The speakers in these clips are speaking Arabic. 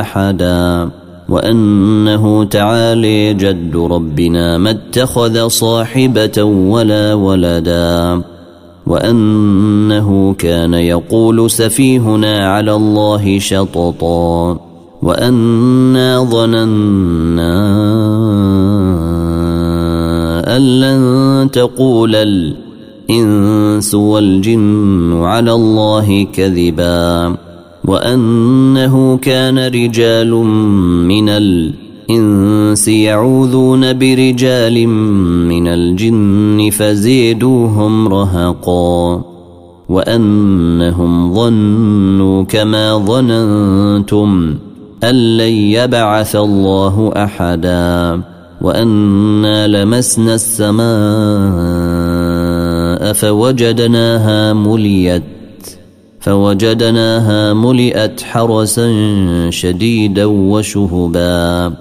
أحدا وأنه تعالي جد ربنا ما اتخذ صاحبة ولا ولدا وأنه كان يقول سفيهنا على الله شططا وأنا ظننا أن لن تقول الإنس والجن على الله كذبا. وأنه كان رجال من الإنس يعوذون برجال من الجن فزيدوهم رهقا وأنهم ظنوا كما ظننتم أن لن يبعث الله أحدا وأنا لمسنا السماء فوجدناها مليت فوجدناها ملئت حرسا شديدا وشهبا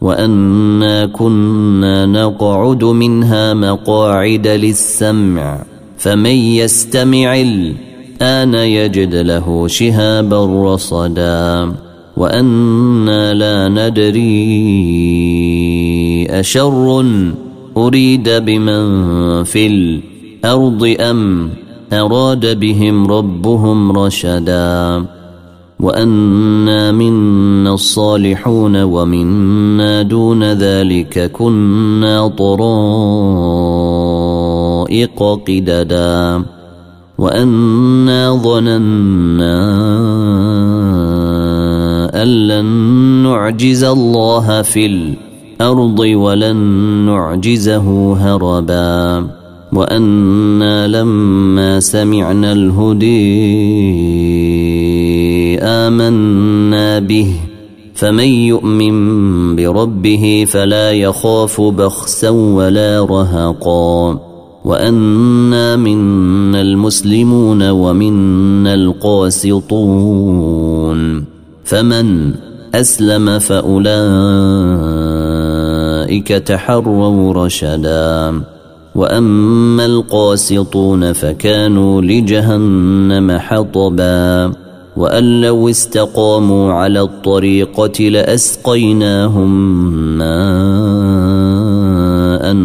وأنا كنا نقعد منها مقاعد للسمع فمن يستمع الآن يجد له شهابا رصدا وأنا لا ندري أشر أريد بمن في الأرض أم أراد بهم ربهم رشدا وأنا منا الصالحون ومنا دون ذلك كنا طرائق قددا وأنا ظننا أن لن نعجز الله في الأرض ولن نعجزه هربا وأنا لما سمعنا الهدي آمنا به فمن يؤمن بربه فلا يخاف بخسا ولا رهقا. وأنا منا المسلمون ومنا القاسطون. فمن أسلم فأولئك تحروا رشدا. وأما القاسطون فكانوا لجهنم حطبا وأن لو استقاموا على الطريقة لأسقيناهم ماء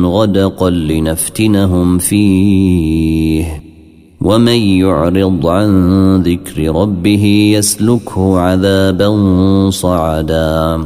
غدقا لنفتنهم فيه ومن يعرض عن ذكر ربه يسلكه عذابا صعدا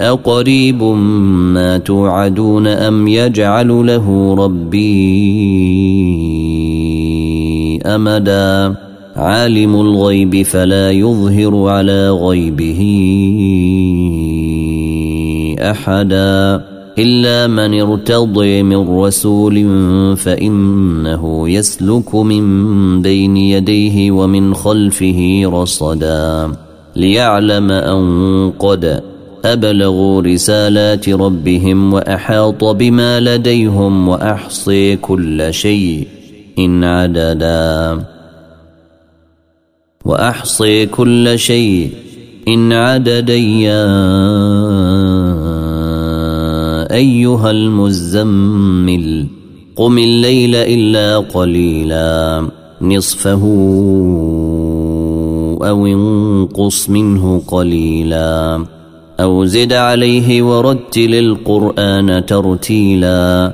أقريب ما توعدون أم يجعل له ربي أمدا؟ عالم الغيب فلا يظهر على غيبه أحدا. إلا من ارتضي من رسول فإنه يسلك من بين يديه ومن خلفه رصدا. ليعلم أن قد أبلغوا رسالات ربهم وأحاط بما لديهم وأحصي كل شيء إن عددا. وأحصي كل شيء إن عددا يا أيها المزمل قم الليل إلا قليلا. نصفه أو انقص منه قليلا. أو زد عليه ورتل القرآن ترتيلا